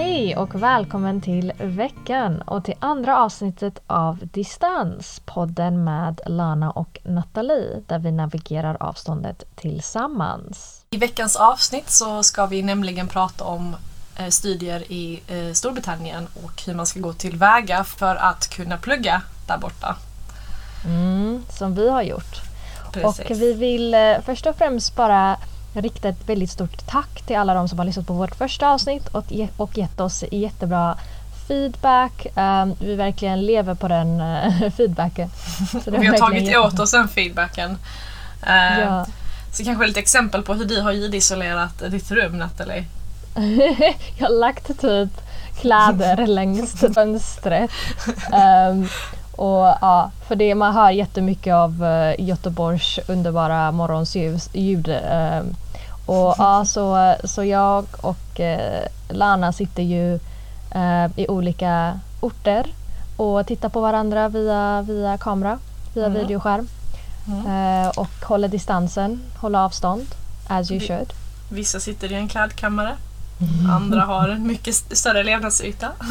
Hej och välkommen till veckan och till andra avsnittet av Distans, podden med Lana och Nathalie där vi navigerar avståndet tillsammans. I veckans avsnitt så ska vi nämligen prata om eh, studier i eh, Storbritannien och hur man ska gå tillväga för att kunna plugga där borta. Mm, som vi har gjort. Precis. Och vi vill eh, först och främst bara rikta ett väldigt stort tack till alla de som har lyssnat på vårt första avsnitt och, ge- och gett oss jättebra feedback. Um, vi verkligen lever på den uh, feedbacken. Så vi har tagit jättebra. åt oss den feedbacken. Eh, Ja. Så kanske lite exempel på hur du har ljudisolerat ditt rum Nathalie. Jag har lagt typ kläder längs fönstret. Ehm, och ja, för det man hör jättemycket av uh, Göteborgs underbara morgonsljus ljud. ehm, och ja, så, så jag och eh, Lana sitter ju eh, i olika orter och tittar på varandra via, via kamera, via Mm. videoskärm. Mm. Eh, och håller distansen, håller avstånd. As you should. Vissa sitter i en klädkammare. Andra har en mycket st- större levnadsyta.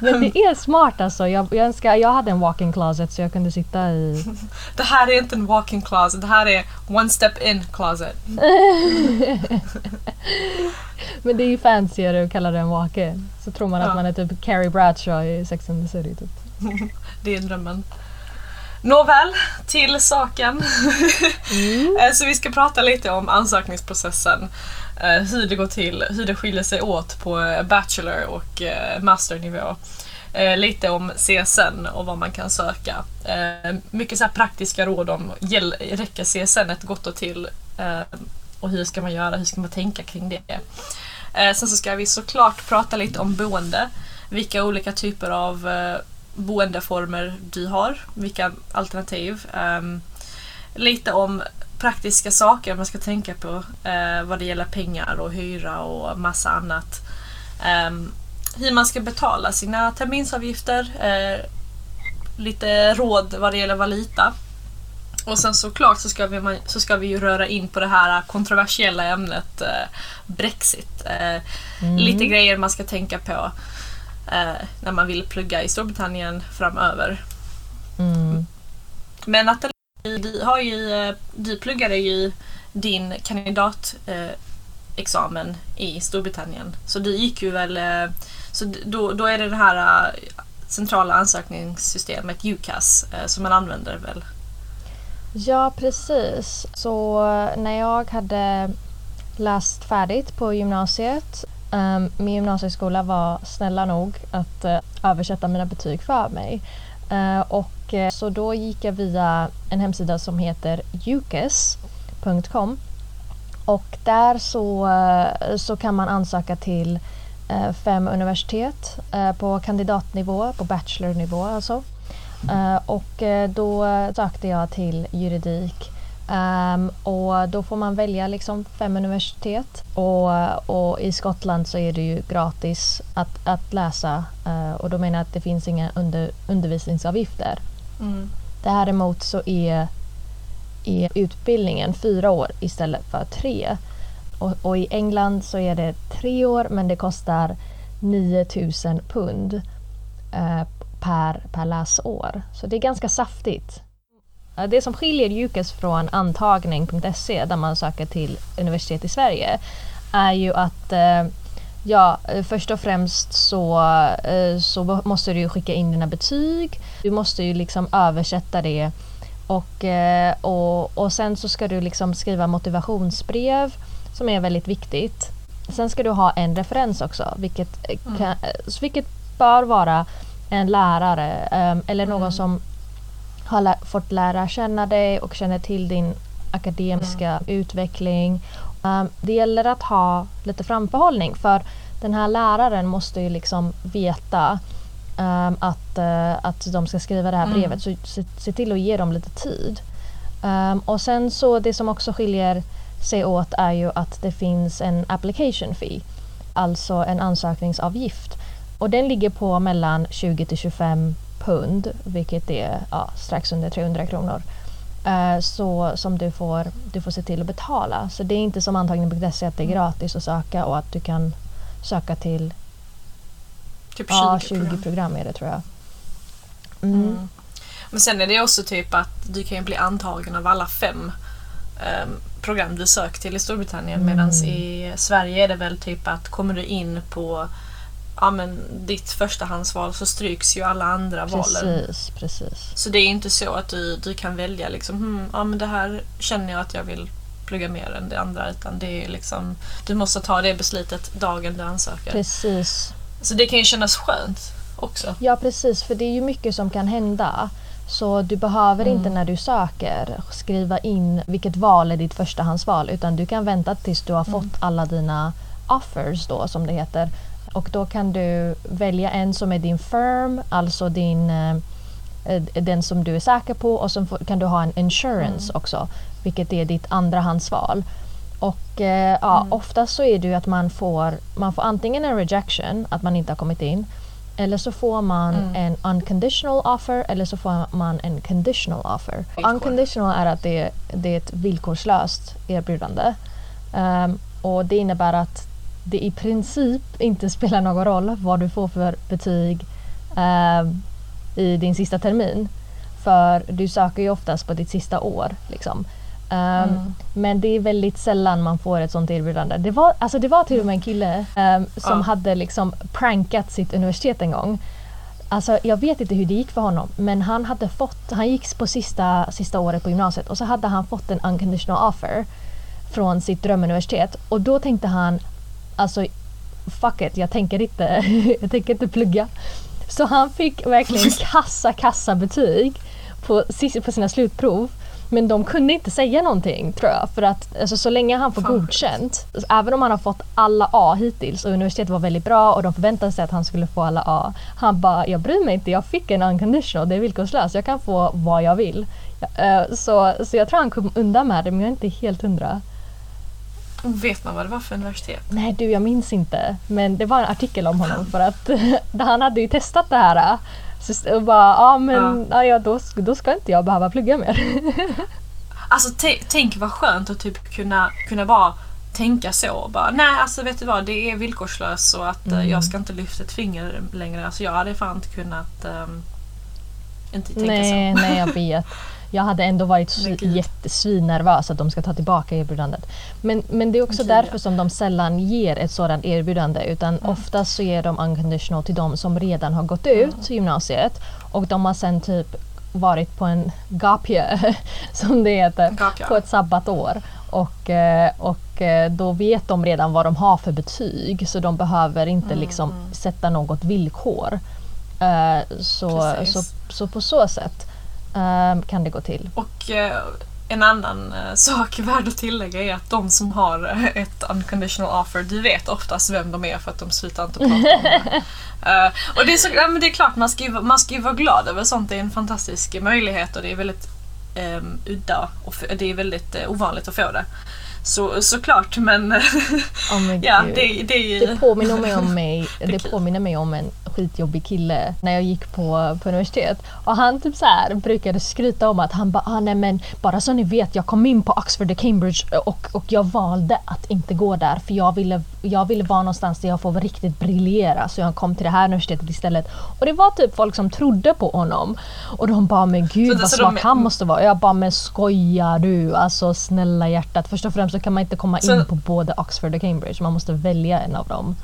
Men det är smart alltså. Jag, jag önskar jag hade en walk-in closet så jag kunde sitta i... Det här är inte en walk-in closet, det här är one step in closet. Men det är ju fancyare att kalla det en walk-in. Så tror man Ja. att man är typ Carrie Bradshaw i Sex and the City. Typ. Det är drömmen. Nåväl, till saken. Eh, Så vi ska prata lite om ansökningsprocessen eh, Hur det går till, hur det skiljer sig åt på eh, bachelor och eh, masternivå. Eh, Lite om CSN och vad man kan söka. Eh, Mycket så här praktiska råd om, räcker CSN ett gott och till? Eh, Och hur ska man göra, hur ska man tänka kring det? Eh, Sen så ska vi såklart prata lite om boende. Vilka olika typer av eh, boendeformer du har, vilka alternativ. Ehm, lite om praktiska saker man ska tänka på eh, vad det gäller pengar och hyra och massa annat. Ehm, hur man ska betala sina terminsavgifter. Eh, lite råd vad det gäller valuta. Och sen såklart så ska vi, så ska vi ju röra in på det här kontroversiella ämnet eh, Brexit. Eh, Mm. Lite grejer man ska tänka på eh, när man vill plugga i Storbritannien framöver. Mm. Men Nathalie, du, har ju, du pluggade ju din kandidatexamen eh, i Storbritannien. Så du gick ju väl... Eh, så då, då är det det här eh, centrala ansökningssystemet UCAS som man använder väl? Ja, precis. Så när jag hade läst färdigt på gymnasiet min gymnasieskola var snälla nog att översätta mina betyg för mig. Eh, och eh, så då gick jag via en hemsida som heter ukes.com och där så, eh, så kan man ansöka till fem universitet på kandidatnivå, på bachelornivå alltså. Och då sökte jag till juridik. Ehm, och då får man välja liksom fem universitet. Och, och i Skottland så är det ju gratis att, att läsa. Eh, och då menar jag att det finns inga under, undervisningsavgifter. Mm. Däremot så är, är utbildningen fyra år istället för tre. Och, och i England så är det tre år men det kostar 9000 pund eh, per, per läsår. Så det är ganska saftigt. Det som skiljer UCAS från antagning.se där man söker till universitet i Sverige är ju att eh, Ja, först och främst så, eh, så måste du skicka in dina betyg. Du måste ju liksom översätta det och, eh, och, och sen så ska du liksom skriva motivationsbrev som är väldigt viktigt. Sen ska du ha en referens också vilket, Mm. kan, vilket bör vara en lärare eller någon Mm. som har lä- fått lära känna dig och känner till din akademiska utveckling. Um, det gäller att ha lite framförhållning för den här läraren måste ju liksom veta um, att, eh, att de ska skriva det här Mm. brevet. Så se, se till att ge dem lite tid. Um, och sen så det som också skiljer sig åt är ju att det finns en application fee. Alltså en ansökningsavgift. Och den ligger på mellan 20 till 25 pund, vilket är ja, strax under 300 kronor. Eh, så som du får, du får se till att betala. Så det är inte som antagning.se att det är gratis att söka och att du kan söka till Typ 20, ja, 20 program. program. är det tror jag. Mm. Mm. Men sen är det också typ att du kan ju bli antagen av alla fem ehm, program du sökt till i Storbritannien Mm. medan i Sverige är det väl typ att kommer du in på ja, men ditt förstahandsval så stryks ju alla andra valen. Precis, precis. Så det är inte så att du, du kan välja liksom, hmm, ja men det här känner jag att jag vill plugga mer än det andra utan det är liksom, du måste ta det beslutet dagen du ansöker. Precis. Så det kan ju kännas skönt också. Ja precis, för det är ju mycket som kan hända. Så du behöver inte när du söker skriva in vilket val är ditt förstahandsval utan du kan vänta tills du har fått alla dina offers då som det heter. Och då kan du välja en som är din firm, alltså din eh, den som du är säker på och så kan du ha en insurance också vilket är ditt andrahandsval. Och eh, ja, oftast så är det ju att man får, man får antingen en rejection, att man inte har kommit in, eller så får man en unconditional offer eller så får man en conditional offer. Villkor. Unconditional är att det, det är ett villkorslöst erbjudande. Ehm, och det innebär att det i princip inte spelar någon roll vad du får för betyg ehm, i din sista termin. För du söker ju oftast på ditt sista år. Liksom. Ehm, Mm. Men det är väldigt sällan man får ett sånt erbjudande. Det var, alltså det var till och med en kille ehm, som Ja. hade liksom prankat sitt universitet en gång. Alltså, jag vet inte hur det gick för honom men han hade fått, han gick på sista, sista året på gymnasiet och så hade han fått en unconditional offer från sitt drömuniversitet och då tänkte han alltså fuck it, jag tänker inte, jag tänker inte plugga. Så han fick verkligen kassa kassa betyg på, på sina slutprov. Men de kunde inte säga någonting tror jag. För att alltså, så länge han får Fan. godkänt, även om han har fått alla A hittills och universitetet var väldigt bra och de förväntade sig att han skulle få alla A. Han bara, jag bryr mig inte, jag fick en unconditional, det är villkorslöst, jag kan få vad jag vill. Eh, Så, så jag tror han kom undan med det men jag är inte helt hundra. Vet man vad det var för universitet? Nej du, jag minns inte. Men det var en artikel om honom för att han hade ju testat det här. Så, och bara, ja men ja. Ja, då, då ska inte jag behöva plugga mer. Alltså tänk vad skönt att typ kunna, kunna bara tänka så. Bara, Nej alltså vet du vad, det är villkorslöst så att eh, Mm. jag ska inte lyfta ett finger längre. Alltså jag hade fan inte kunnat ehm, inte tänka nej, så. nej jag vet. Jag hade ändå varit svi- jättesvinnervös att de ska ta tillbaka erbjudandet. Men, men det är också Gud, därför ja. som de sällan ger ett sådant erbjudande utan oftast så ger de unconditional till de som redan har gått ut gymnasiet och de har sen typ varit på en gap year, som det heter, Gap på ett sabbatår. Och, eh, och eh, då vet de redan vad de har för betyg så de behöver inte Mm, liksom sätta något villkor. Eh, så, Precis. så, så på så sätt kan det gå till. Och eh, en annan eh, sak värd att tillägga är att de som har eh, ett unconditional offer, du vet oftast vem de är för att de slutar inte prata om det. Och det är, så, ja, men det är klart, man ska, ju, man ska ju vara glad över sånt. Det är en fantastisk möjlighet och det är väldigt um, udda och det är väldigt eh, ovanligt att få det. Så, såklart, men Oh ja, det, det är ju... Det påminner mig om mig, det påminner mig om en skitjobbig kille när jag gick på, på universitet. Och han typ så här brukade skryta om att han bara ah, nej men bara så ni vet jag kom in på Oxford och Cambridge och, och jag valde att inte gå där för jag ville, jag ville vara någonstans där jag får riktigt briljera så jag kom till det här universitetet istället. Och det var typ folk som trodde på honom. Och de bara men gud Så- vad så smart de- han måste vara. Jag bara men skojar du? Alltså snälla hjärtat. Först och främst så kan man inte komma Så- in på både Oxford och Cambridge. Man måste välja en av dem.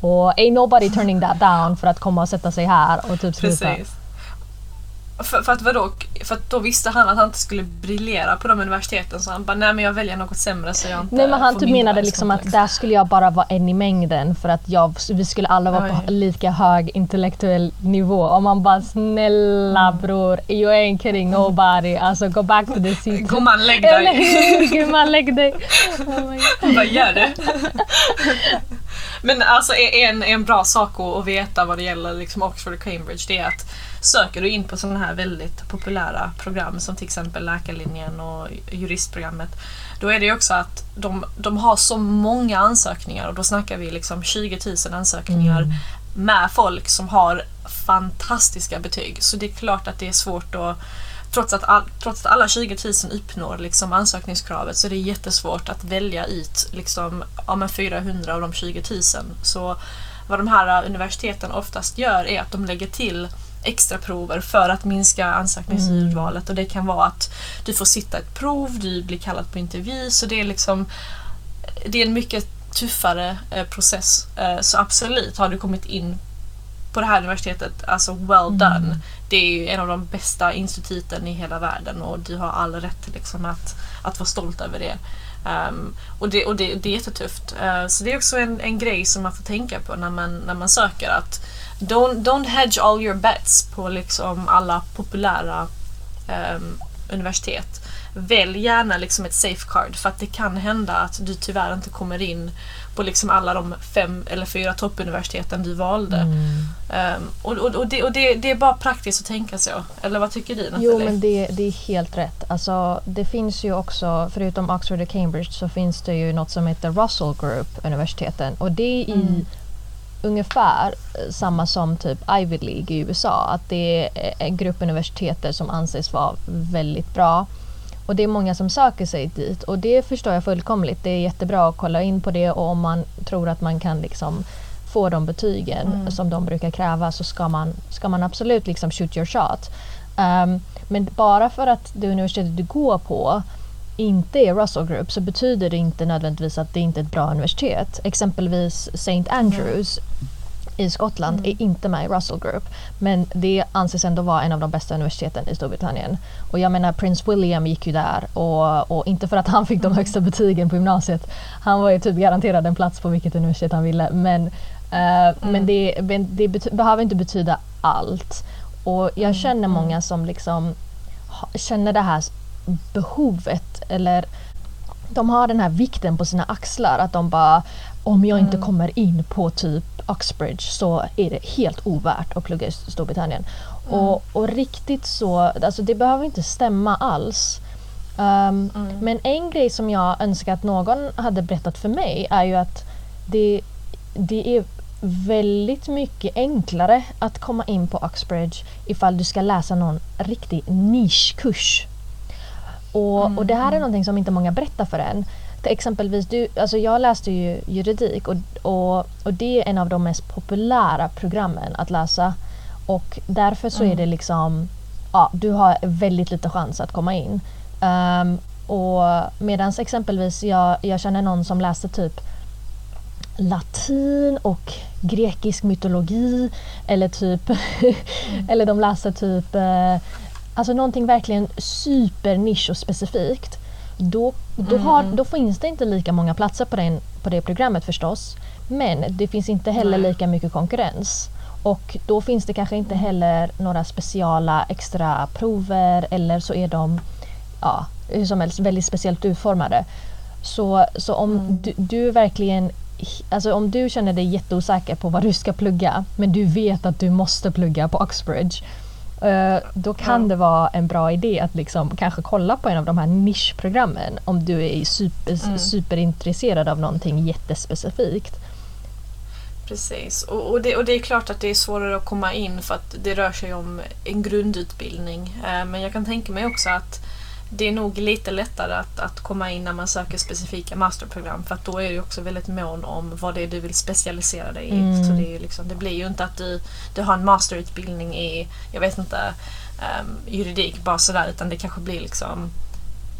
Och ain't nobody turning that down för att komma och sätta sig här och typ sluta. Precis. För, för, att vadå? för att då visste han att han inte skulle briljera på de universiteten så han bara nej men jag väljer något sämre så jag inte Nej men han typ menade liksom att där skulle jag bara vara en i mängden för att jag, vi skulle alla vara på Oj. lika hög intellektuell nivå. Och man bara snälla Mm. bror, you ain't kidding nobody. Alltså go back to the seat. Gumman lägg Eller dig! hur? Gumman lägg dig. Oh my God. Vad gör det? Men alltså en, en bra sak att, att veta vad det gäller liksom Oxford och Cambridge det är att söker du in på sådana här väldigt populära program som till exempel läkarlinjen och juristprogrammet då är det ju också att de, de har så många ansökningar och då snackar vi liksom 20 000 ansökningar med folk som har fantastiska betyg. Så det är klart att det är svårt att trots att, all, trots att alla 20 000 uppnår liksom ansökningskravet så är det jättesvårt att välja ut liksom, ja, 400 av de 20 000. Så vad de här universiteten oftast gör är att de lägger till extra prover för att minska ansökningsurvalet mm. och det kan vara att du får sitta ett prov, du blir kallad på intervju så det är liksom det är en mycket tuffare eh, process. Eh, så absolut, har du kommit in på det här universitetet, alltså well mm. done. Mm. Det är ju en av de bästa instituten i hela världen och du har all rätt liksom att, att vara stolt över det. Um, och det, och det, det är jättetufft. Uh, så det är också en, en grej som man får tänka på när man, när man söker. att Don't, don't hedge all your bets på liksom alla populära um, universitet välj gärna liksom ett safeguard för att det kan hända att du tyvärr inte kommer in på liksom alla de fem eller fyra toppuniversiteten du valde. Mm. Um, och och, och, det, och det, det, är bara praktiskt att tänka så. Eller vad tycker du Nathalie? Jo men det, det är helt rätt. Alltså, det finns ju också, förutom Oxford och Cambridge så finns det ju något som heter Russell Group universiteten och det är i mm. Ungefär samma som typ Ivy League i USA. Att det är en grupp universiteter som anses vara väldigt bra. Och det är många som söker sig dit och det förstår jag fullkomligt. Det är jättebra att kolla in på det och om man tror att man kan liksom få de betygen mm. som de brukar kräva så ska man, ska man absolut liksom shoot your shot. Um, men bara för att det universitetet du går på inte är Russell Group så betyder det inte nödvändigtvis att det inte är ett bra universitet. Exempelvis St. Andrews i Skottland mm. är inte med i Russell Group. Men det anses ändå vara en av de bästa universiteten i Storbritannien. Och jag menar Prince William gick ju där och, och inte för att han fick de mm. högsta betygen på gymnasiet. Han var ju typ garanterad en plats på vilket universitet han ville. Men, uh, mm. men det, det behöver inte betyda allt. Och jag mm. känner mm. många som liksom känner det här behovet eller de har den här vikten på sina axlar att de bara om jag inte mm. kommer in på typ Oxbridge så är det helt ovärt att plugga i Storbritannien. Mm. Och, och riktigt så, alltså det behöver inte stämma alls. Um, mm. Men en grej som jag önskar att någon hade berättat för mig är ju att det, det är väldigt mycket enklare att komma in på Oxbridge ifall du ska läsa någon riktig nischkurs. Och, mm. och det här är mm. någonting som inte många berättar för en exempelvis, du, alltså jag läste ju juridik och, och, och det är en av de mest populära programmen att läsa. Och därför så mm. är det liksom, ja, du har väldigt lite chans att komma in. Um, och medan exempelvis jag, jag känner någon som läste typ latin och grekisk mytologi eller typ mm. eller de läser typ eh, alltså någonting verkligen supernisch och specifikt då, då, har, mm. då finns det inte lika många platser på, den, på det programmet förstås. Men det finns inte heller Nej. lika mycket konkurrens. Och då finns det kanske inte heller några speciala extra prover eller så är de ja, hur som helst väldigt speciellt utformade. Så, så om mm. du, du verkligen Alltså om du känner dig jätteosäker på vad du ska plugga men du vet att du måste plugga på Oxbridge då kan ja. det vara en bra idé att liksom kanske kolla på en av de här nischprogrammen om du är super, mm. superintresserad av någonting jättespecifikt. Precis, och, och, det, och det är klart att det är svårare att komma in för att det rör sig om en grundutbildning. Eh, men jag kan tänka mig också att det är nog lite lättare att, att komma in när man söker specifika masterprogram för att då är du också väldigt mån om vad det är du vill specialisera dig i. Mm. Så det, är liksom, det blir ju inte att du, du har en masterutbildning i, jag vet inte, um, juridik bara sådär utan det kanske blir liksom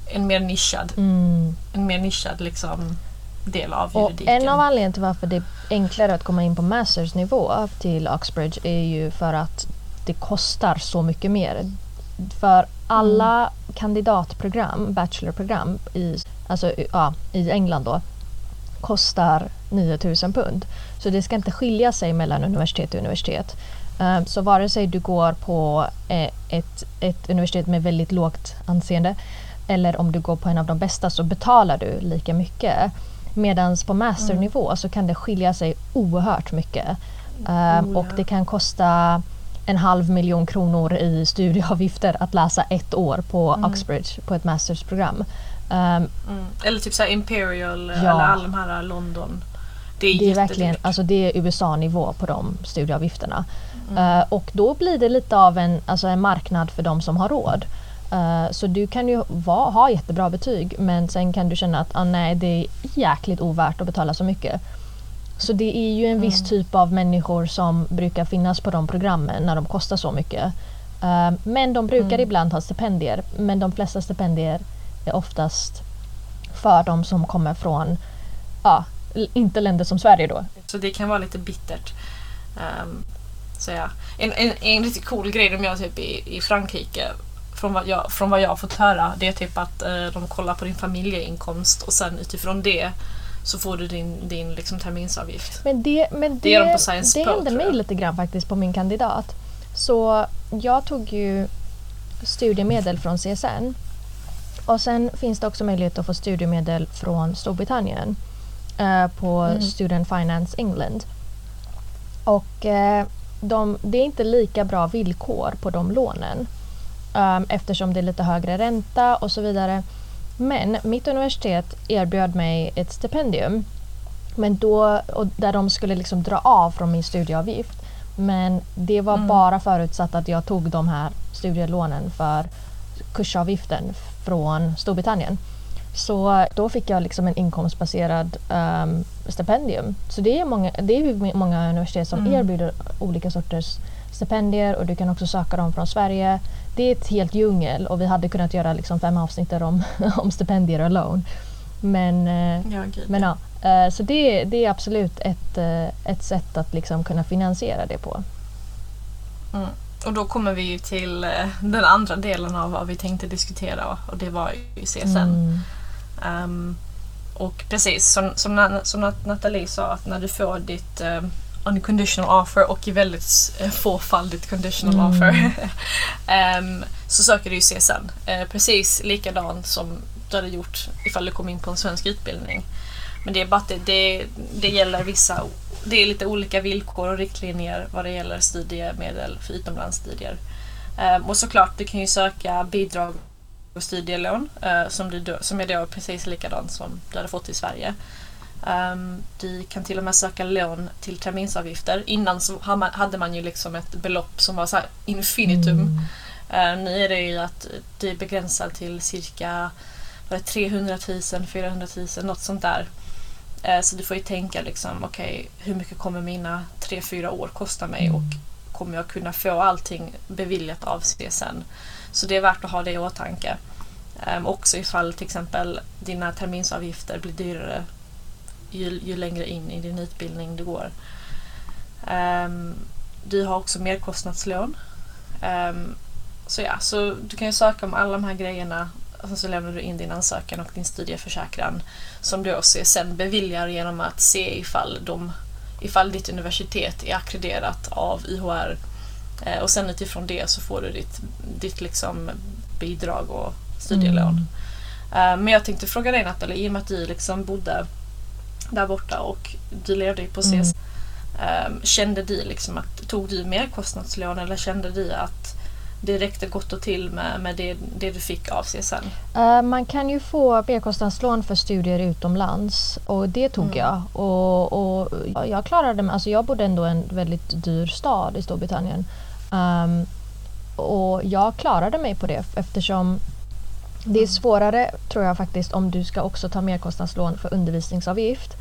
en mer nischad, mm. en mer nischad liksom del av juridiken. Och en av anledningarna till varför det är enklare att komma in på mastersnivå till Oxbridge är ju för att det kostar så mycket mer. För alla mm. kandidatprogram, bachelorprogram i, alltså, ja, i England då kostar 9000 pund. Så det ska inte skilja sig mellan universitet och universitet. Um, så vare sig du går på eh, ett, ett universitet med väldigt lågt anseende eller om du går på en av de bästa så betalar du lika mycket. Medan på masternivå mm. så kan det skilja sig oerhört mycket. Um, oh, ja. Och det kan kosta en halv miljon kronor i studieavgifter att läsa ett år på mm. Oxbridge på ett mastersprogram. Um, mm. Eller typ så Imperial ja. eller alla de här London. Det är, det är verkligen alltså det är USA-nivå på de studieavgifterna. Mm. Uh, och då blir det lite av en, alltså en marknad för de som har råd. Uh, så du kan ju va, ha jättebra betyg men sen kan du känna att ah, nej, det är jäkligt ovärt att betala så mycket. Så det är ju en viss mm. typ av människor som brukar finnas på de programmen när de kostar så mycket. Uh, men de brukar mm. ibland ha stipendier men de flesta stipendier är oftast för de som kommer från, ja, inte länder som Sverige då. Så det kan vara lite bittert. Um, så ja. en, en, en riktigt cool grej de gör typ i, i Frankrike från vad, jag, från vad jag har fått höra det är typ att eh, de kollar på din familjeinkomst och sen utifrån det så får du din, din liksom, terminsavgift. Men det, men det, det de Det Pro, hände mig lite grann faktiskt på min kandidat. Så jag tog ju studiemedel från CSN och sen finns det också möjlighet att få studiemedel från Storbritannien eh, på mm. Student Finance England. Och eh, de, det är inte lika bra villkor på de lånen um, eftersom det är lite högre ränta och så vidare. Men mitt universitet erbjöd mig ett stipendium men då, och där de skulle liksom dra av från min studieavgift. Men det var mm. bara förutsatt att jag tog de här studielånen för kursavgiften från Storbritannien. Så då fick jag liksom en inkomstbaserad um, stipendium. Så det är, många, det är många universitet som mm. erbjuder olika sorters stipendier och du kan också söka dem från Sverige. Det är ett helt djungel och vi hade kunnat göra liksom fem avsnitt om, om stipendier och lån. Men eh, ja, men ja, eh, så det, det är absolut ett, eh, ett sätt att liksom kunna finansiera det på. Mm. Och då kommer vi till den andra delen av vad vi tänkte diskutera och det var ju CSN. Mm. Um, och precis som, som, som Nathalie sa, att när du får ditt unconditional offer och i väldigt uh, fåfaldigt conditional mm. offer um, så söker du ju CSN. Uh, precis likadant som du hade gjort ifall du kom in på en svensk utbildning. Men det är bara att det, det, det gäller vissa, det är lite olika villkor och riktlinjer vad det gäller studiemedel för utomlandsstudier. Um, och såklart, du kan ju söka bidrag och studielån uh, som, du, som är då precis likadant som du hade fått i Sverige. Um, du kan till och med söka lån till terminsavgifter. Innan så hade man ju liksom ett belopp som var så infinitum. Mm. Uh, nu är det ju att det är begränsat till cirka var det 300 000, 400 000, något sånt där. Uh, så du får ju tänka liksom, okej, okay, hur mycket kommer mina 3-4 år kosta mig och kommer jag kunna få allting beviljat av CSN? Så det är värt att ha det i åtanke. Um, också ifall till exempel dina terminsavgifter blir dyrare ju, ju längre in i din utbildning du går. Um, du har också merkostnadslån. Um, så ja, så du kan ju söka om alla de här grejerna och sen så lämnar du in din ansökan och din studieförsäkran som du också sen beviljar genom att se ifall, de, ifall ditt universitet är akkrediterat av IHR uh, och sen utifrån det så får du ditt, ditt liksom bidrag och studielån. Mm. Uh, men jag tänkte fråga dig Nathalie, i och med att du liksom bodde där borta och du levde ju på CSN. Mm. Um, kände du liksom att, tog du merkostnadslån eller kände du att det räckte gott och till med, med det, det du fick av CSN? Uh, ehm, man kan ju få merkostnadslån för studier utomlands och det tog mm. jag. Och, och jag klarade mig, alltså jag bodde ändå i en väldigt dyr stad i Storbritannien. Um, och jag klarade mig på det eftersom det är svårare tror jag faktiskt om du ska också ta merkostnadslån för undervisningsavgift.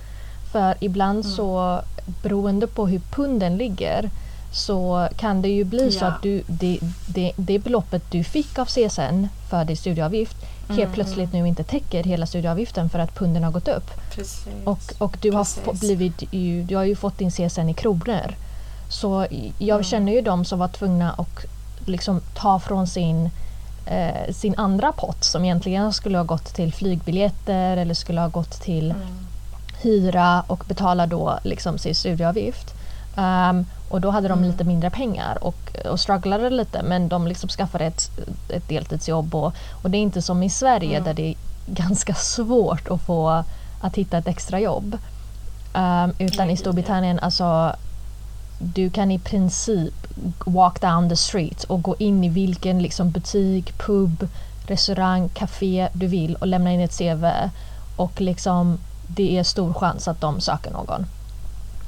För ibland mm. så beroende på hur punden ligger så kan det ju bli ja. så att du, det, det, det beloppet du fick av CSN för din studieavgift mm. helt plötsligt nu inte täcker hela studieavgiften för att punden har gått upp. Precis. Och, och du, har blivit ju, du har ju fått din CSN i kronor. Så jag mm. känner ju de som var tvungna att liksom ta från sin eh, sin andra pott som egentligen skulle ha gått till flygbiljetter eller skulle ha gått till mm. hyra och betala då liksom sin studieavgift. Um, och då hade de mm. lite mindre pengar och, och strugglade lite men de liksom skaffade ett, ett deltidsjobb och, och det är inte som i Sverige mm. där det är ganska svårt att få att hitta ett extra jobb. Um, utan i Storbritannien, alltså du kan i princip walk down the street och gå in i vilken liksom butik, pub, restaurang, café du vill och lämna in ett CV. Och liksom det är stor chans att de söker någon.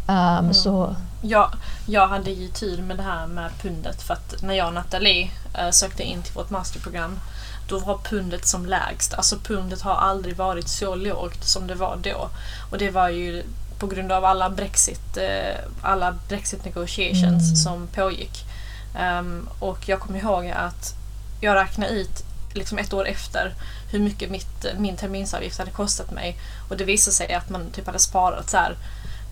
Um, mm. så... ja, jag hade ju tur med det här med pundet för att när jag och Nathalie uh, sökte in till vårt masterprogram då var pundet som lägst. Alltså pundet har aldrig varit så lågt som det var då. Och det var ju på grund av alla Brexit, eh, alla Brexit negotiations Mm. som pågick. Ehm, och jag kommer ihåg att jag räknade ut liksom ett år efter hur mycket mitt, min terminsavgift hade kostat mig. Och det visade sig att man typ hade sparat så här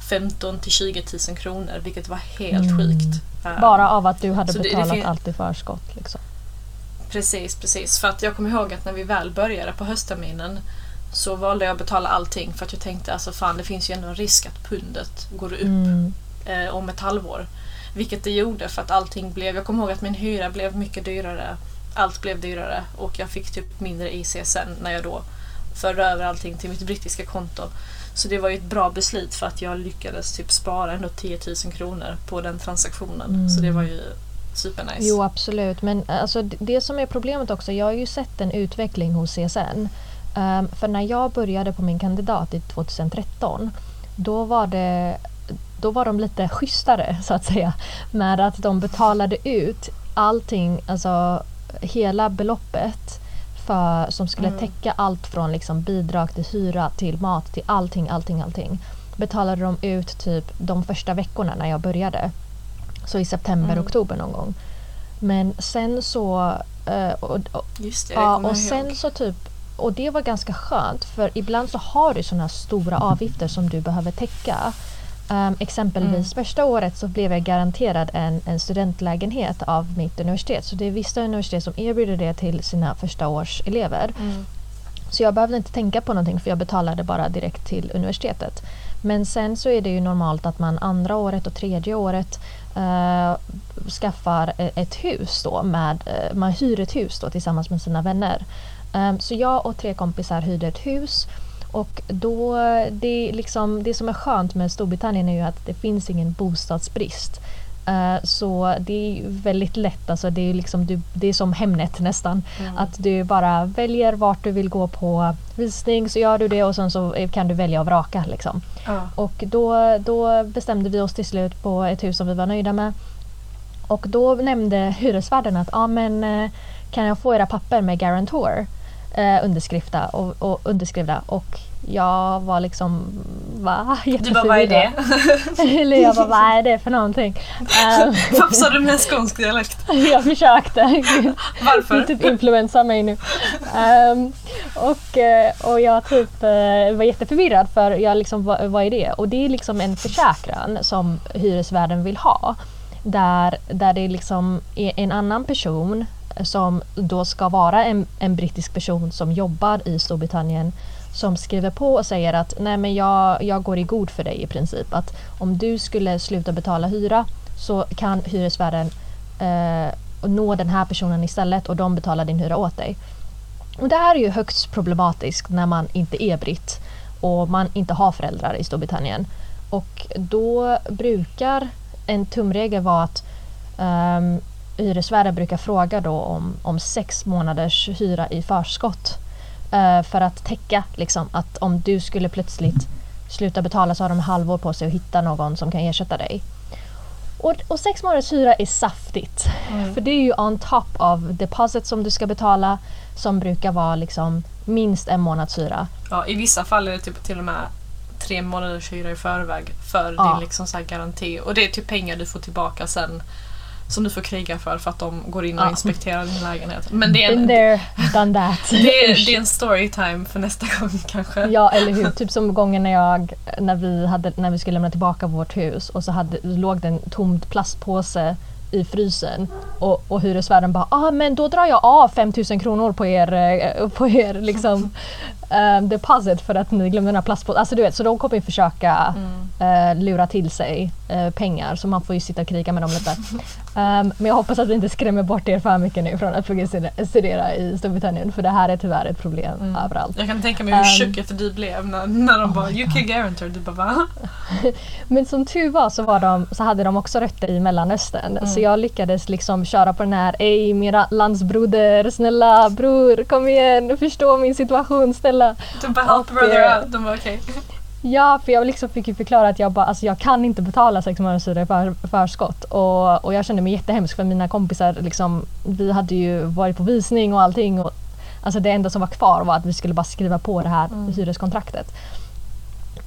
15 till 20 000 kronor vilket var helt Mm. sjukt. Ehm, Bara av att du hade Så det- det betalat allt i förskott. Liksom. Precis, precis. För att jag kommer ihåg att när vi väl började på höstterminen så valde jag att betala allting för att jag tänkte alltså fan det finns ju ändå en risk att pundet går upp Mm. eh, om ett halvår. Vilket det gjorde för att allting blev, jag kommer ihåg att min hyra blev mycket dyrare. Allt blev dyrare och jag fick typ mindre i CSN när jag då förde över allting till mitt brittiska konto. Så det var ju ett bra beslut för att jag lyckades typ spara ändå 10 000 kronor på den transaktionen. Mm. Så det var ju supernice. Jo absolut, men alltså, det som är problemet också, jag har ju sett en utveckling hos CSN. Ehm, för när jag började på min kandidat i 2013, då var det då var de lite schysstare så att säga med att de betalade ut allting, alltså hela beloppet för, som skulle Mm. täcka allt från liksom bidrag till hyra till mat till allting, allting, allting. Betalade de ut typ de första veckorna när jag började. Så i september, Mm. oktober någon gång. Men sen så... eh, och, och, Just det, ja, och sen ihåg. så typ... Och det var ganska skönt för ibland så har du sådana stora avgifter som du behöver täcka. Um, exempelvis Mm. första året så blev jag garanterad en, en studentlägenhet av mitt universitet. Så det är vissa universitet som erbjuder det till sina första års elever. Mm. Så jag behövde inte tänka på någonting för jag betalade bara direkt till universitetet. Men sen så är det ju normalt att man andra året och tredje året eh, skaffar e- ett hus då med, eh, man hyr ett hus då tillsammans med sina vänner. Ehm, så jag och tre kompisar hyrde ett hus och då, det, liksom, det som är skönt med Storbritannien är ju att det finns ingen bostadsbrist. Eh, Så det är väldigt lätt, alltså det, är liksom, du, det är som Hemnet nästan. Mm. Att du bara väljer vart du vill gå på visning så gör du det och sen så kan du välja och vraka. Liksom. Ja. Och då, då bestämde vi oss till slut på ett hus som vi var nöjda med. Och då nämnde hyresvärden att ah, men, eh, kan jag få era papper med guarantor eh, underskrifta och, och underskrivna och jag var liksom va? Du bara, vad är det? Eller jag bara, vad är det för någonting? Eh, Varför sa du med skånsk dialekt? jag försökte. Du Varför? typ influensar mig nu. Ehm, och, eh, och jag typ eh, var jätteförvirrad för jag liksom, vad, vad är det? Och det är liksom en försäkran som hyresvärden vill ha. Där, där det liksom är en annan person som då ska vara en, en brittisk person som jobbar i Storbritannien som skriver på och säger att nej men jag, jag går i god för dig i princip. Att om du skulle sluta betala hyra så kan hyresvärden eh, nå den här personen istället och de betalar din hyra åt dig. Och det här är ju högst problematiskt när man inte är britt och man inte har föräldrar i Storbritannien. Och då brukar en tumregel vara att um, hyresvärden brukar fråga då om, om sex månaders hyra i förskott. eh, för att täcka liksom, att om du skulle plötsligt sluta betala så har de halvår på sig att hitta någon som kan ersätta dig. Och, och sex månaders hyra är saftigt. Mm. För det är ju on top av deposit som du ska betala som brukar vara liksom minst en månads hyra. Ja, I vissa fall är det typ till och med tre månaders hyra i förväg för Ja. din liksom så garanti. Och det är typ pengar du får tillbaka sen som du får kriga för för att de går in och inspekterar din lägenhet. Men det är Been en, there, done that. det är, det är en storytime för nästa gång kanske. Ja, eller hur? Typ som gången när, jag, när, vi hade, när vi skulle lämna tillbaka vårt hus och så hade, låg det en tom plastpåse i frysen och, och hyresvärden bara ah, men då drar jag av 5000 kronor på er, eh, på er liksom, eh, deposit för att ni glömde den här plastpåsen. Alltså du vet, så de kommer ju försöka Mm. eh, lura till sig eh, pengar så man får ju sitta och kriga med dem lite. Ehm, men jag hoppas att vi inte skrämmer bort er för mycket nu från att studera- i Storbritannien för det här är tyvärr ett problem Mm. överallt. Jag kan tänka mig hur Um, chockad du blev när, när de Oh bara “You can guarantee” Du bara va? Men som tur var så, var de, så hade de också rötter i Mellanöstern. Mm. Så jag lyckades liksom köra på den här Ej mina landsbroder, snälla bror kom igen, förstå min situation snälla. Du bara “Help brother out” De bara okej. Ja, för jag liksom fick ju förklara att jag, bara, alltså jag kan inte betala sex månaders hyra i för, förskott. Och, och jag kände mig jättehemsk för mina kompisar, liksom, vi hade ju varit på visning och allting. Och Alltså det enda som var kvar var att vi skulle bara skriva på det här Mm. hyreskontraktet.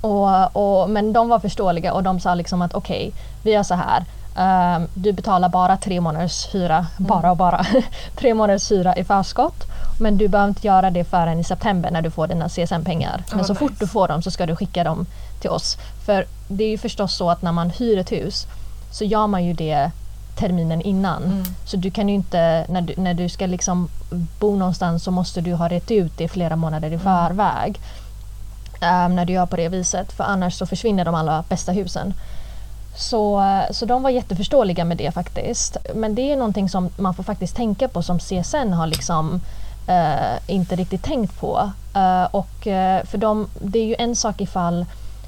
Och, och, men de var förståeliga och de sa liksom att okej, vi gör så här. Ehm, du betalar bara tre månaders hyra, Mm. bara och bara, tre månaders hyra i förskott. Men du behöver inte göra det förrän i september när du får dina CSN-pengar. Men vad så fort nice. du får dem så ska du skicka dem till oss. För det är ju förstås så att när man hyr ett hus så gör man ju det terminen innan. Mm. Så du kan ju inte, när du, när du ska liksom bo någonstans så måste du ha rätt ut det flera månader i förväg. Ehm, när du gör på det viset. För annars så försvinner de allra bästa husen. Så, så de var jätteförståeliga med det faktiskt. Men det är någonting som man får faktiskt tänka på som CSN har liksom inte riktigt tänkt på. Eh, och, eh, för de, det är ju en sak ifall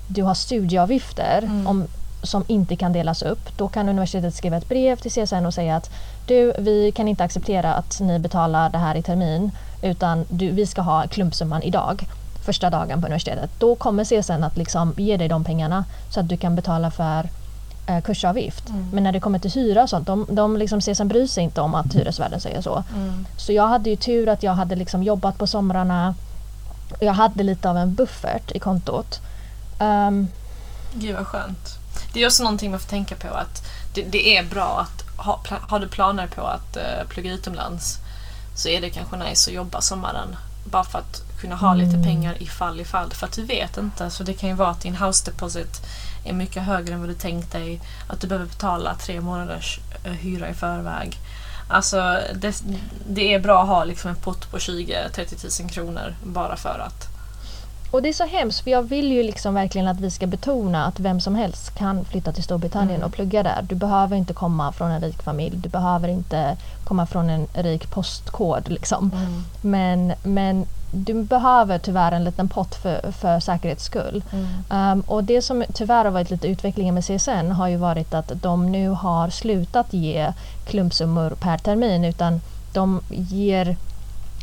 du har studieavgifter Mm. om, som inte kan delas upp. Då kan universitetet skriva ett brev till CSN och säga att du, vi kan inte acceptera att ni betalar det här i termin utan du, vi ska ha klumpsumman idag första dagen på universitetet. Då kommer CSN att liksom ge dig de pengarna så att du kan betala för eh, kursavgift. Mm. Men när det kommer till hyra och sånt, de, de liksom CSN bryr sig inte om att hyresvärden säger så. Mm. Så jag hade ju tur att jag hade liksom jobbat på somrarna. och Jag hade lite av en buffert i kontot. Ehm, Gud vad skönt. Det är också någonting man får tänka på att det, det är bra att ha, har du planer på att uh, plugga utomlands så är det kanske nice att jobba sommaren. Bara för att kunna ha lite Mm. pengar ifall ifall. För att du vet inte. Så det kan ju vara att din house deposit är mycket högre än vad du tänkt dig. Att du behöver betala tre månaders eh, hyra i förväg. Alltså det, det är bra att ha liksom en pott på 20-30 000 kronor bara för att. och det är så hemskt för jag vill ju liksom verkligen att vi ska betona att vem som helst kan flytta till Storbritannien Mm. och plugga där. Du behöver inte komma från en rik familj. Du behöver inte komma från en rik postkod liksom. Men, men du behöver tyvärr en liten pott för, för säkerhets skull. Um, och det som tyvärr har varit lite utvecklingen med CSN har ju varit att de nu har slutat ge klumpsummor per termin utan de ger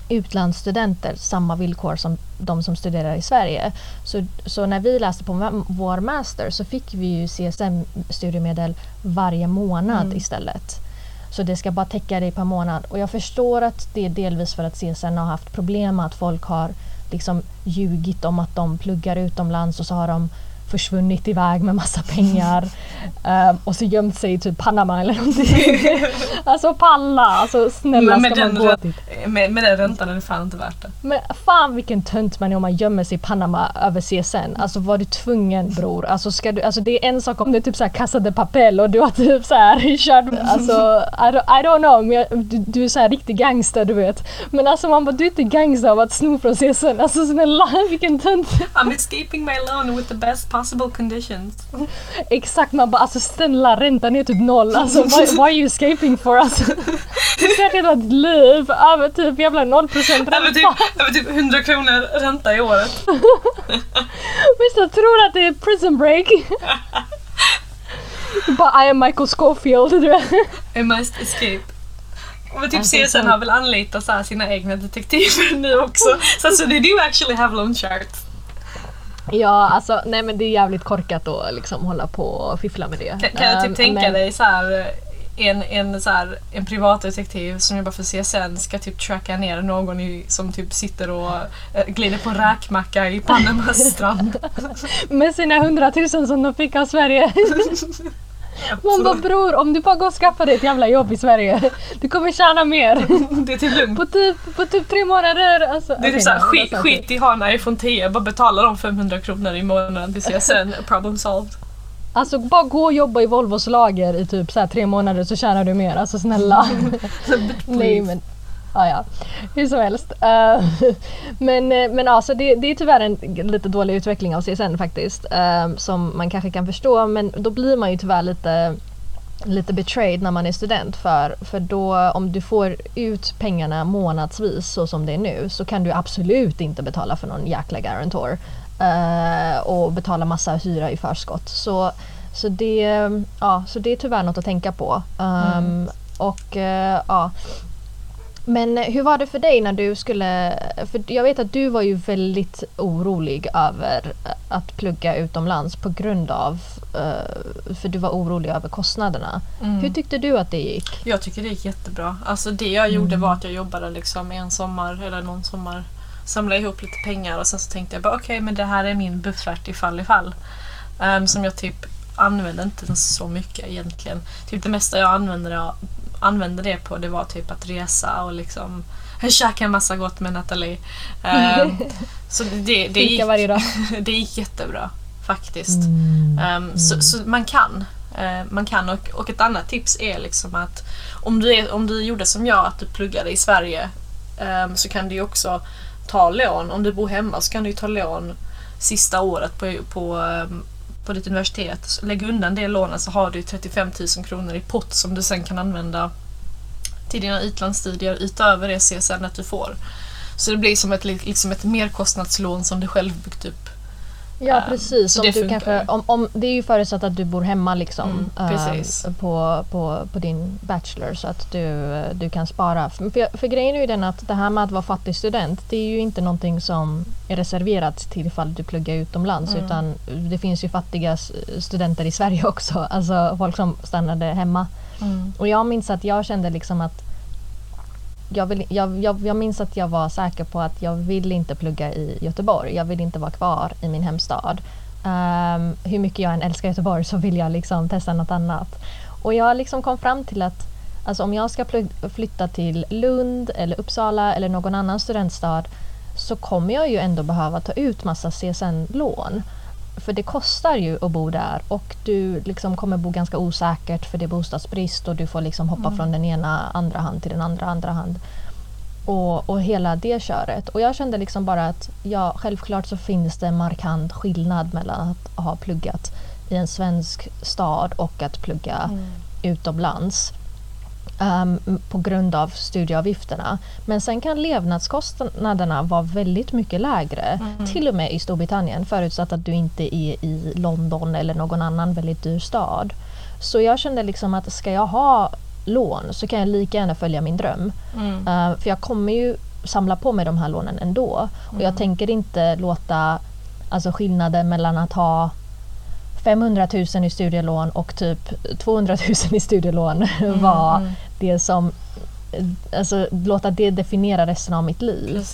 utlandsstudenter samma villkor som de som studerar i Sverige. Så, så när vi läste på vår master så fick vi ju CSN-studiemedel varje månad Mm. istället. Så det ska bara täcka dig per månad. Och jag förstår att det är delvis för att CSN har haft problem med att folk har liksom ljugit om att de pluggar utomlands och så har de försvunnit iväg med massa pengar Ehm, och så gömt sig i typ Panama eller någonting. alltså palla, alltså snälla Men ska man gå dit? Med, med den räntan är det fan inte värt det. Men fan vilken tönt man är om man gömmer sig i Panama över CSN. Alltså var du tvungen bror? Alltså, ska du, alltså det är en sak om det är typ såhär Casa de Papel och du har typ såhär kört, alltså I don't, I don't know, men jag, du, du är såhär riktig gangster du vet. Men alltså man bara du är inte gangster av att sno från CSN. Alltså snälla vilken tönt. I'm escaping my loan with the best possible conditions. Exakt man bara alltså snälla räntan är typ noll. Alltså what, what are you escaping for? Alltså, du ska hela ditt liv över typ jävla 0% ränta. Över typ, över typ 100 kronor ränta i året. Vissa tror att det är prison break. Bara I am Michael Scofield. I must escape. Men typ CSN har väl anlitat så sina egna detektiver nu också. Så alltså, they do actually have loan charts. Ja, alltså nej men det är jävligt korkat att liksom hålla på och fiffla med det. Kan, kan jag typ tänka men- dig så här en, en, så här, en privatdetektiv som jobbar för CSN ska typ tracka ner någon i, som typ sitter och eh, glider på räkmacka i Panamas strand. Med sina hundratusen som de fick av Sverige. Man bara bror, om du bara går och skaffar dig ett jävla jobb i Sverige. Du kommer tjäna mer. Det är typ lugnt. På typ, på typ tre månader. Alltså, Det är okej, typ såhär, skit, skit i ha en iPhone 10, bara betala de 500 kronor i månaden till CSN, problem solved. Alltså bara gå och jobba i Volvos lager i typ så här tre månader så tjänar du mer. Alltså snälla. Nej men, ja ja. Hur som helst. Eh, men eh, men alltså det, det är tyvärr en lite dålig utveckling av CSN faktiskt. eh, som man kanske kan förstå men då blir man ju tyvärr lite lite betrayed när man är student för, för då om du får ut pengarna månadsvis så som det är nu så kan du absolut inte betala för någon jäkla guarantor eh, och betala massa hyra i förskott. Så, så, det, ja, så det är tyvärr något att tänka på. Um, Och eh, ja, Men hur var det för dig när du skulle... För jag vet att du var ju väldigt orolig över att plugga utomlands på grund av... eh, För du var orolig över kostnaderna. Mm. Hur tyckte du att det gick? Jag tycker det gick jättebra. Alltså det jag gjorde var att jag jobbade liksom en sommar eller någon sommar. Samlade ihop lite pengar och sen så tänkte jag bara okej men det här är min buffert ifall ifall. Um, som jag typ använde inte så mycket egentligen. Typ det mesta jag använde använde det på det var typ att resa och liksom käka en massa gott med Nathalie. Um, så det, det, gick, varje dag. det gick jättebra faktiskt. Mm. Ehm, så, så man kan. Eh, man kan och, och ett annat tips är liksom att om du, är, om du gjorde som jag, att du pluggade i Sverige ehm, så kan du ju också ta lån. Om du bor hemma så kan du ju ta lån sista året på, på, på ditt universitet. Lägg undan det lånet så har du 35 000 kronor i pott som du sen kan använda till dina utlandsstudier utöver det CSN att du får. Så det blir som ett, liksom ett merkostnadslån som du själv byggt upp. Ja Ehm, precis. så Om det du kanske, om, om, det är ju förutsatt att du bor hemma liksom, Mm, precis. på, på, på din bachelor så att du, du kan spara. För, för, grejen är ju den att det här med att vara fattig student det är ju inte någonting som är reserverat till ifall du pluggar utomlands Mm. utan det finns ju fattiga studenter i Sverige också. Alltså folk som stannade hemma. Och jag minns att jag kände liksom att jag, vill, jag, jag, jag minns att jag var säker på att jag vill inte plugga i Göteborg. Jag vill inte vara kvar i min hemstad. Um, hur mycket jag än älskar Göteborg så vill jag liksom testa något annat. Och jag liksom kom fram till att alltså om jag ska flytta till Lund eller Uppsala eller någon annan studentstad så kommer jag ju ändå behöva ta ut massa CSN-lån. För det kostar ju att bo där och du liksom kommer bo ganska osäkert för det är bostadsbrist och du får liksom hoppa från den ena andra hand till den andra andra hand. Och, och hela det köret. Och jag kände liksom bara att ja, självklart så finns det en markant skillnad mellan att ha pluggat i en svensk stad och att plugga utomlands. Ehm, på grund av studieavgifterna. Men sen kan levnadskostnaderna vara väldigt mycket lägre. Till och med i Storbritannien förutsatt att du inte är i London eller någon annan väldigt dyr stad. Så jag kände liksom att ska jag ha lån så kan jag lika gärna följa min dröm. Mm. Eh, för jag kommer ju samla på mig de här lånen ändå. Och jag tänker inte låta alltså skillnaden mellan att ha 500 000 i studielån och typ 200 000 i studielån vara mm. det som Alltså låta det definiera resten av mitt liv.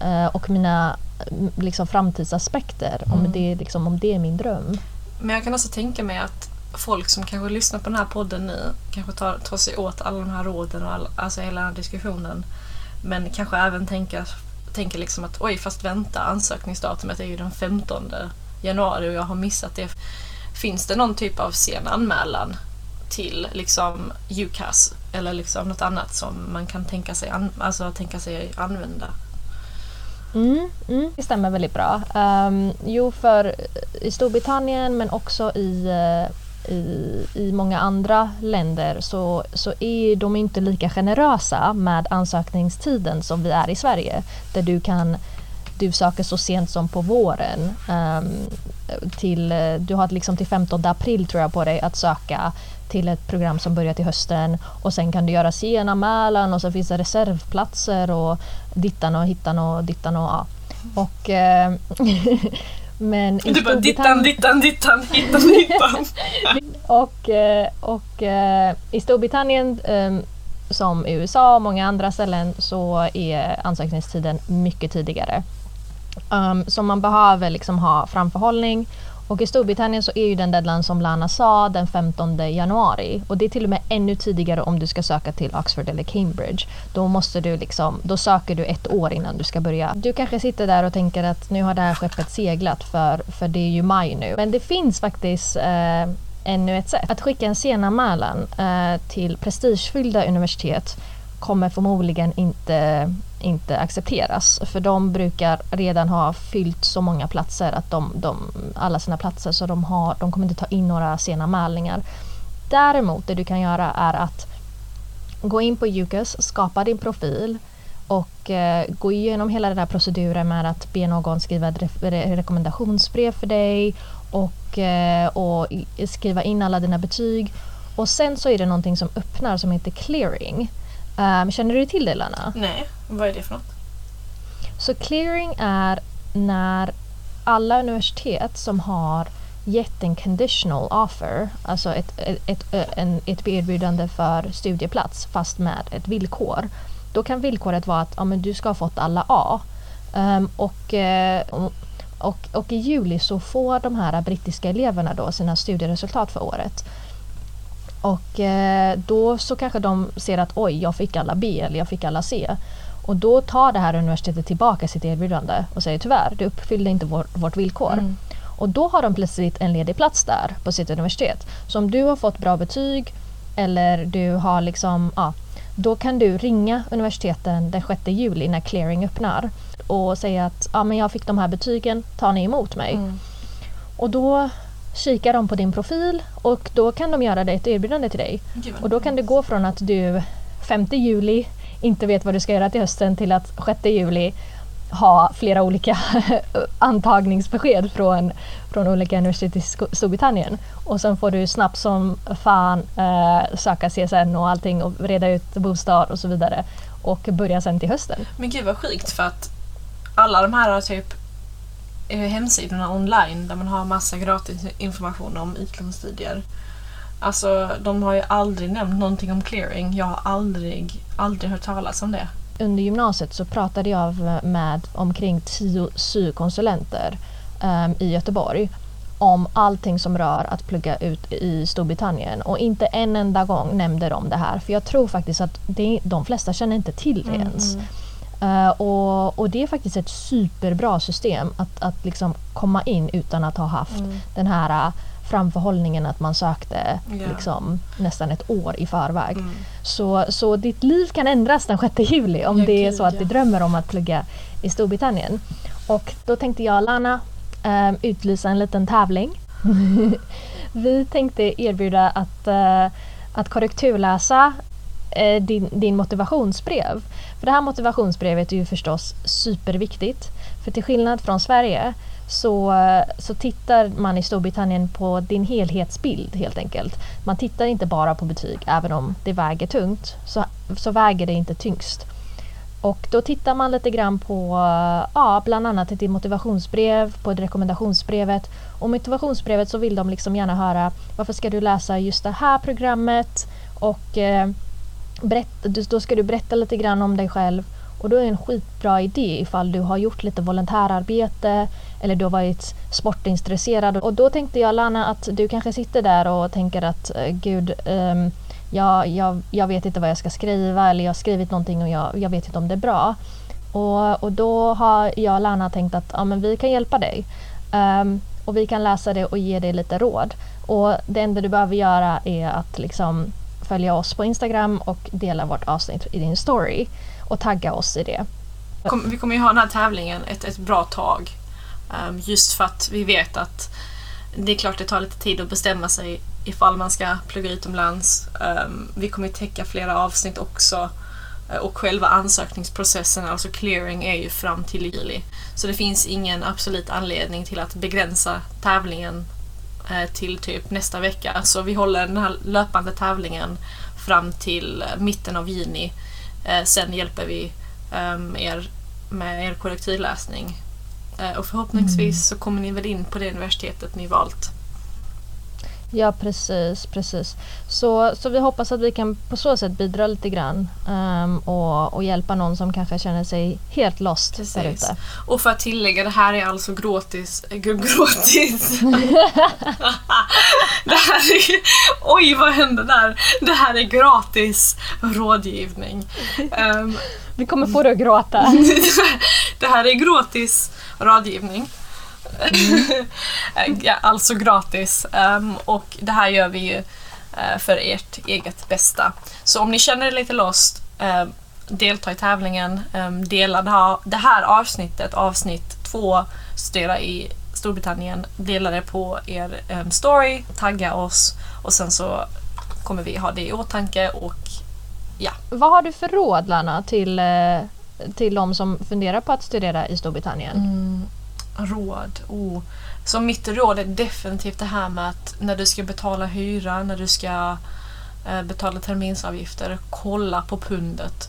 Eh, och mina mm, liksom, framtidsaspekter. Om, Mm. det, liksom, om det är min dröm. Men jag kan också tänka mig att folk som kanske lyssnar på den här podden nu kanske tar, tar sig åt alla de här råden och all, alltså hela den här diskussionen. Men kanske även tänker, tänker liksom att oj, fast vänta, ansökningsdatumet är ju den 15 januari och jag har missat det. Finns det någon typ av sen anmälan till liksom UCAS eller liksom något annat som man kan tänka sig, an, alltså, tänka sig använda? Mm, mm, det stämmer väldigt bra. Um, jo, för i Storbritannien men också i, eh, i, i många andra länder så, så är de inte lika generösa med ansökningstiden som vi är i Sverige. Där du kan du söker så sent som på våren. ehm, till, du har liksom till 15 april tror jag på dig att söka till ett program som börjar till hösten och sen kan du göra senanmälan och så finns det reservplatser och dittan och hittan och dittan och ja. Och, eh, men i Du bara dittan, Storbritannien- dittan, dittan, hittan, hittan. och, eh, och eh, i Storbritannien eh, som i USA och många andra ställen så är ansökningstiden mycket tidigare. Ehm, um, så man behöver liksom ha framförhållning. Och i Storbritannien så är ju den deadline som Lana sa den 15 januari. Och det är till och med ännu tidigare om du ska söka till Oxford eller Cambridge. Då måste du liksom, då söker du ett år innan du ska börja. Du kanske sitter där och tänker att nu har det här skeppet seglat för, för det är ju maj nu. Men det finns faktiskt eh, ännu ett sätt. Att skicka en senanmälan eh, till prestigefyllda universitet kommer förmodligen inte, inte accepteras. För de brukar redan ha fyllt så många platser, att de, de, alla sina platser, så de, har, de kommer inte ta in några sena mälningar. Däremot, det du kan göra är att gå in på UCAS, skapa din profil och eh, gå igenom hela den här proceduren med att be någon skriva ett re- re- rekommendationsbrev för dig och, eh, och skriva in alla dina betyg. Och sen så är det någonting som öppnar som heter clearing. Um, känner du till det Lana? Nej, vad är det för något? Så clearing är när alla universitet som har gett en conditional offer, alltså ett, ett, ett, en, ett erbjudande för studieplats fast med ett villkor. Då kan villkoret vara att ja, men du ska ha fått alla A. Um, och, och, och i juli så får de här brittiska eleverna då sina studieresultat för året. Och eh, då så kanske de ser att oj, jag fick alla B eller jag fick alla C. Och då tar det här universitetet tillbaka sitt erbjudande och säger tyvärr, du uppfyllde inte vår, vårt villkor. Mm. Och då har de plötsligt en ledig plats där på sitt universitet. Så om du har fått bra betyg eller du har liksom, ja, då kan du ringa universiteten den 6 juli när clearing öppnar och säga att ja, men jag fick de här betygen, tar ni emot mig? Mm. Och då kikar de på din profil och då kan de göra dig ett erbjudande till dig. Och då kan det gå från att du 5 juli inte vet vad du ska göra till hösten till att 6 juli ha flera olika antagningsbesked från, från olika universitet i Storbritannien. Och sen får du snabbt som fan eh, söka CSN och allting och reda ut bostad och så vidare. Och börja sen till hösten. Men gud vad sjukt för att alla de här typ hemsidorna online där man har massa gratis information om utlandsstudier. Alltså de har ju aldrig nämnt någonting om clearing. Jag har aldrig, aldrig hört talas om det. Under gymnasiet så pratade jag med omkring tio syokonsulenter um, i Göteborg om allting som rör att plugga ut i Storbritannien och inte en enda gång nämnde de det här för jag tror faktiskt att det, de flesta känner inte till det mm, ens. Mm. Uh, och, och, det är faktiskt ett superbra system att, att liksom komma in utan att ha haft mm. den här uh, framförhållningen att man sökte yeah. liksom, nästan ett år i förväg. Mm. Så, så ditt liv kan ändras den 6 juli om ja, det är så att ja. du drömmer om att plugga i Storbritannien. Och då tänkte jag Lana uh, utlysa en liten tävling. Vi tänkte erbjuda att, att korrekturläsa din, din motivationsbrev. För det här motivationsbrevet är ju förstås superviktigt. För till skillnad från Sverige så, så tittar man i Storbritannien på din helhetsbild helt enkelt. Man tittar inte bara på betyg, även om det väger tungt, så, så väger det inte tyngst. Och då tittar man lite grann på ja, bland annat ett motivationsbrev, på ett rekommendationsbrevet. Och motivationsbrevet så vill de liksom gärna höra varför ska du läsa just det här programmet och eh, berätta, då ska du berätta lite grann om dig själv och då är det en skitbra idé ifall du har gjort lite volontärarbete eller du har varit sportintresserad. Och då tänkte jag Lana att du kanske sitter där och tänker att eh, gud um, jag, jag, jag vet inte vad jag ska skriva eller jag har skrivit någonting och jag, jag vet inte om det är bra. Och, och då har jag och Lana tänkt att ja, men vi kan hjälpa dig. Um, och vi kan läsa det och ge dig lite råd. Och det enda du behöver göra är att liksom följa oss på Instagram och dela vårt avsnitt i din story och tagga oss i det. Vi kommer ju ha den här tävlingen ett, ett bra tag. Ehm, just för att vi vet att det är klart det tar lite tid att bestämma sig ifall man ska plugga utomlands. Ehm, vi kommer täcka flera avsnitt också. Eh, och själva ansökningsprocessen, alltså clearing, är ju fram till juli. Så det finns ingen absolut anledning till att begränsa tävlingen till typ nästa vecka. Så vi håller den här löpande tävlingen fram till uh, mitten av juni Eh, sen hjälper vi um, er med er kollektivläsning. Eh, och förhoppningsvis mm. så kommer ni väl in på det universitetet ni valt. Ja precis, precis. Så, så vi hoppas att vi kan på så sätt bidra lite grann um, och, och hjälpa någon som kanske känner sig helt lost precis. där ute. Och för att tillägga, det här är alltså gratis. Äh, gratis. det här är, oj vad hände där? Det här är gratis rådgivning. Um, vi kommer få dig att gråta. det här är gratis rådgivning. Mm. alltså gratis. Um, och det här gör vi ju uh, för ert eget bästa. Så om ni känner er lite lost, uh, delta i tävlingen, um, dela det här, det här avsnittet, avsnitt två, studera i Storbritannien, dela det på er um, story, tagga oss och sen så kommer vi ha det i åtanke och ja. Vad har du för råd Lana till, eh, till de som funderar på att studera i Storbritannien? Mm råd. Oh. Så mitt råd är definitivt det här med att när du ska betala hyra, när du ska eh, betala terminsavgifter, kolla på pundet.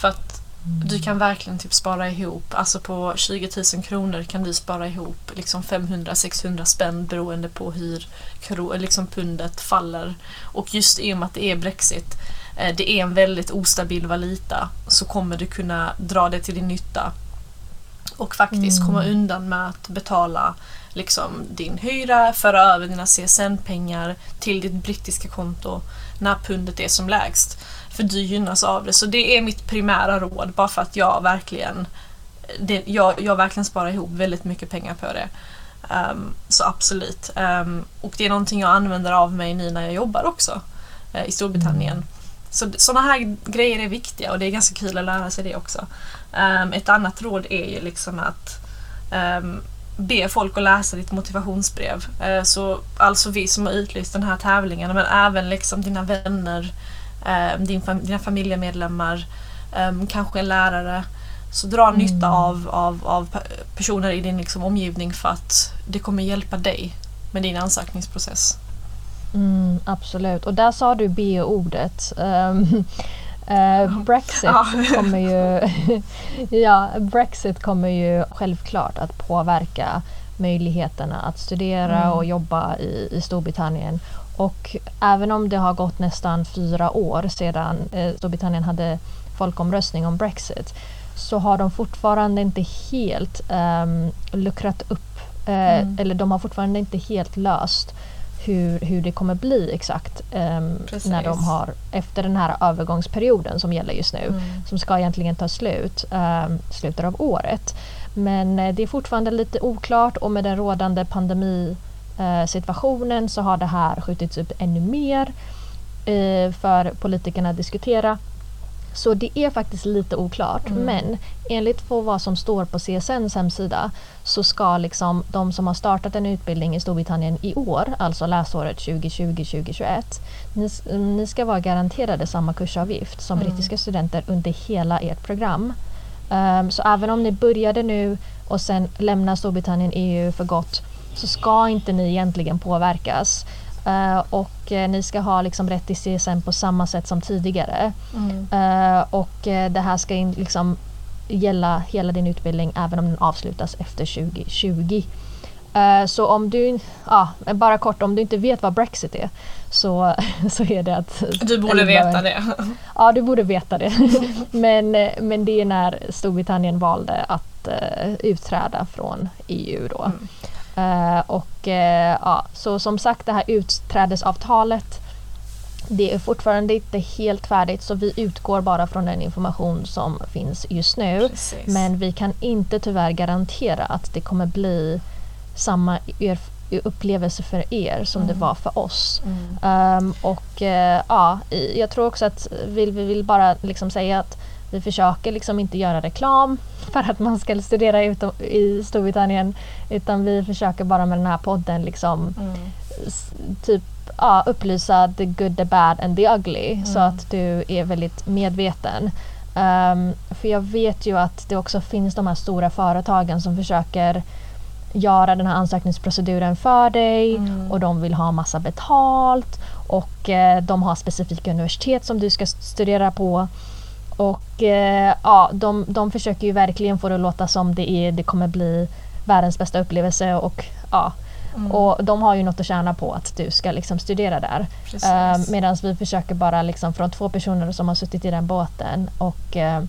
För att du kan verkligen typ spara ihop, alltså på 20 000 kronor kan du spara ihop liksom 500-600 spänn beroende på hur liksom pundet faller. Och just i och med att det är Brexit, eh, det är en väldigt ostabil valuta, så kommer du kunna dra det till din nytta. Och faktiskt mm. komma undan med att betala liksom din hyra, föra över dina CSN-pengar till ditt brittiska konto när pundet är som lägst. För du gynnas av det. Så det är mitt primära råd bara för att jag verkligen det, jag, jag verkligen sparar ihop väldigt mycket pengar på det. Um, så absolut. Um, och det är någonting jag använder av mig nu när jag jobbar också uh, i Storbritannien. Mm. Så sådana här grejer är viktiga och det är ganska kul att lära sig det också. Um, ett annat råd är ju liksom att be folk att läsa ditt motivationsbrev. Uh, så alltså vi som har utlyst den här tävlingen men även liksom dina vänner eh, din fam dina familjemedlemmar, kanske en lärare. Så dra mm. nytta av, av, av personer i din liksom, omgivning för att det kommer hjälpa dig med din ansökningsprocess. Mm, absolut, och där sa du B-ordet. Uh, Brexit kommer ju ja, Brexit kommer ju självklart att påverka möjligheterna att studera mm. och jobba i, i Storbritannien och även om det har gått nästan fyra år sedan eh, Storbritannien hade folkomröstning om Brexit så har de fortfarande inte helt um, luckrat upp, eh, mm. eller de har fortfarande inte helt löst hur, hur det kommer bli exakt um, när de har efter den här övergångsperioden som gäller just nu, mm. som ska egentligen ta slut um, slutet av året. Men eh, det är fortfarande lite oklart och med den rådande pandemi Eh, så har det här skjutits upp ännu mer eh, för politikerna att diskutera. Så det är faktiskt lite oklart. Mm. Men enligt vad som står på CSNs hemsida så ska liksom de som har startat en utbildning i Storbritannien i år, alltså läsåret 2020-2021, ni, ni, ska vara garanterade samma kursavgift som mm. brittiska studenter under hela ert program. Um, så även om ni började nu och sen lämnar Storbritannien EU för gott så ska inte ni egentligen påverkas. Uh, och uh, ni ska ha liksom rätt till CSN på samma sätt som tidigare. Mm. Uh, och det här ska in, liksom gälla hela din utbildning även om den avslutas efter 2020. så om du, ja, bara kort, om du inte vet vad Brexit är så, så är det att... Du borde veta det. Ja, du borde veta det. men, men det är när Storbritannien valde att utträda från EU då. Mm. Uh, och uh, ja, så som sagt det här utträdesavtalet det är fortfarande inte helt färdigt så vi utgår bara från den information som finns just nu. Precis. Men vi kan inte tyvärr garantera att det kommer bli samma upplevelse för er som mm. det var för oss. Mm. Um, och uh, ja, jag tror också att vi, vi vill bara liksom säga att vi försöker liksom inte göra reklam för att man ska studera utom, i Storbritannien utan vi försöker bara med den här podden liksom mm. typ ja, upplysa the good, the bad and the ugly mm. så att du är väldigt medveten. Um, för jag vet ju att det också finns de här stora företagen som försöker göra den här ansökningsproceduren för dig mm. och de vill ha massa betalt och eh, de har specifika universitet som du ska studera på. Och eh, ja, de, de försöker ju verkligen få det att låta som det, är, det kommer bli världens bästa upplevelse och ja, Mm. Och de har ju något att tjäna på att du ska liksom studera där. Eh, Medan vi försöker bara liksom från två personer som har suttit i den båten och, eh,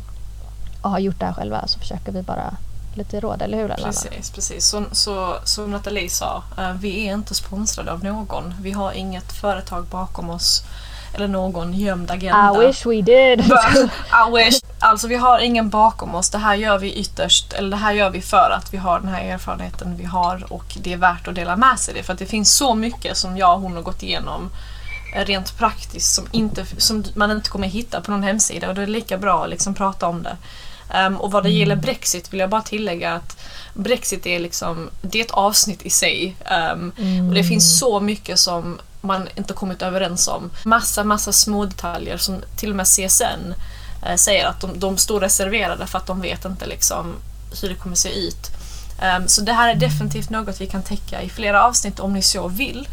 och har gjort det här själva så försöker vi bara lite råd, eller hur? Precis, precis. Så, så, som Nathalie sa, eh, vi är inte sponsrade av någon. Vi har inget företag bakom oss eller någon gömd agenda. I wish we did! I wish. Alltså vi har ingen bakom oss. Det här gör vi ytterst, eller det här gör vi för att vi har den här erfarenheten vi har och det är värt att dela med sig det. För att det finns så mycket som jag och hon har gått igenom rent praktiskt som, inte, som man inte kommer hitta på någon hemsida och det är lika bra att liksom prata om det. Um, och vad det gäller Brexit vill jag bara tillägga att Brexit är liksom, det är ett avsnitt i sig. Um, mm. Och det finns så mycket som man inte kommit överens om. Massa, massa små detaljer som till och med CSN eh, säger att de, de står reserverade för att de vet inte liksom hur det kommer se ut. Um, så det här är definitivt något vi kan täcka i flera avsnitt om ni så vill.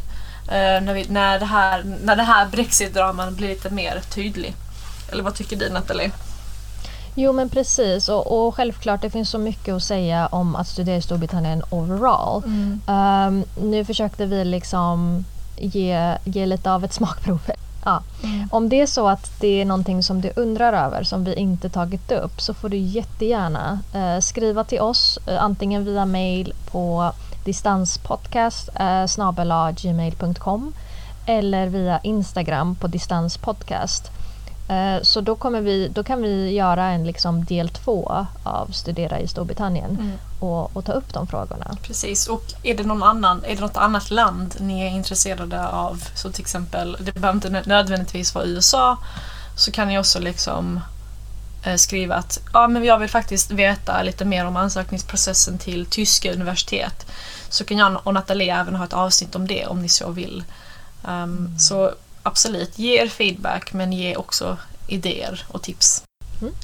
eh, när, vi, när, det här, när det här brexit-draman blir lite mer tydlig. Eller vad tycker du Nathalie? Jo men precis och, och självklart det finns så mycket att säga om att studera i Storbritannien overall. Mm. Um, nu försökte vi liksom ge, ge lite av ett smakprov. Ja. Mm. Om det är så att det är någonting som du undrar över som vi inte tagit upp så får du jättegärna eh, skriva till oss eh, antingen via mail på distanspodcast eh, gmail.com eller via Instagram på distanspodcast. Eh, så då, kommer vi, då kan vi göra en liksom del två av Studera i Storbritannien Mm. och, och ta upp de frågorna. Precis, och är det, någon annan, är det något annat land ni är intresserade av, så till exempel, det behöver inte nö- nödvändigtvis vara USA, så kan ni också liksom eh, skriva att ja, men jag vill faktiskt veta lite mer om ansökningsprocessen till tyska universitet. Så kan jag och Nathalie även ha ett avsnitt om det om ni så vill. Um, Så absolut, ge er feedback men ge också idéer och tips. Mm.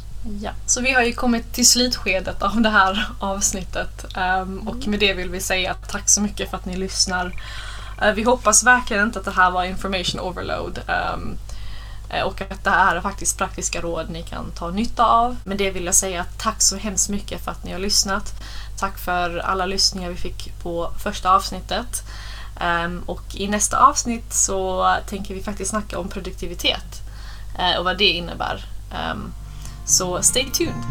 Ja. Så vi har ju kommit till slutskedet av det här avsnittet um, och med det vill vi säga tack så mycket för att ni lyssnar. Uh, vi hoppas verkligen inte att det här var information overload um, och att det här är faktiskt praktiska råd ni kan ta nytta av. Men det vill jag säga tack så hemskt mycket för att ni har lyssnat. Tack för alla lyssningar vi fick på första avsnittet. Um, och i nästa avsnitt så tänker vi faktiskt snacka om produktivitet eh, och vad det innebär. Um, så stay tuned!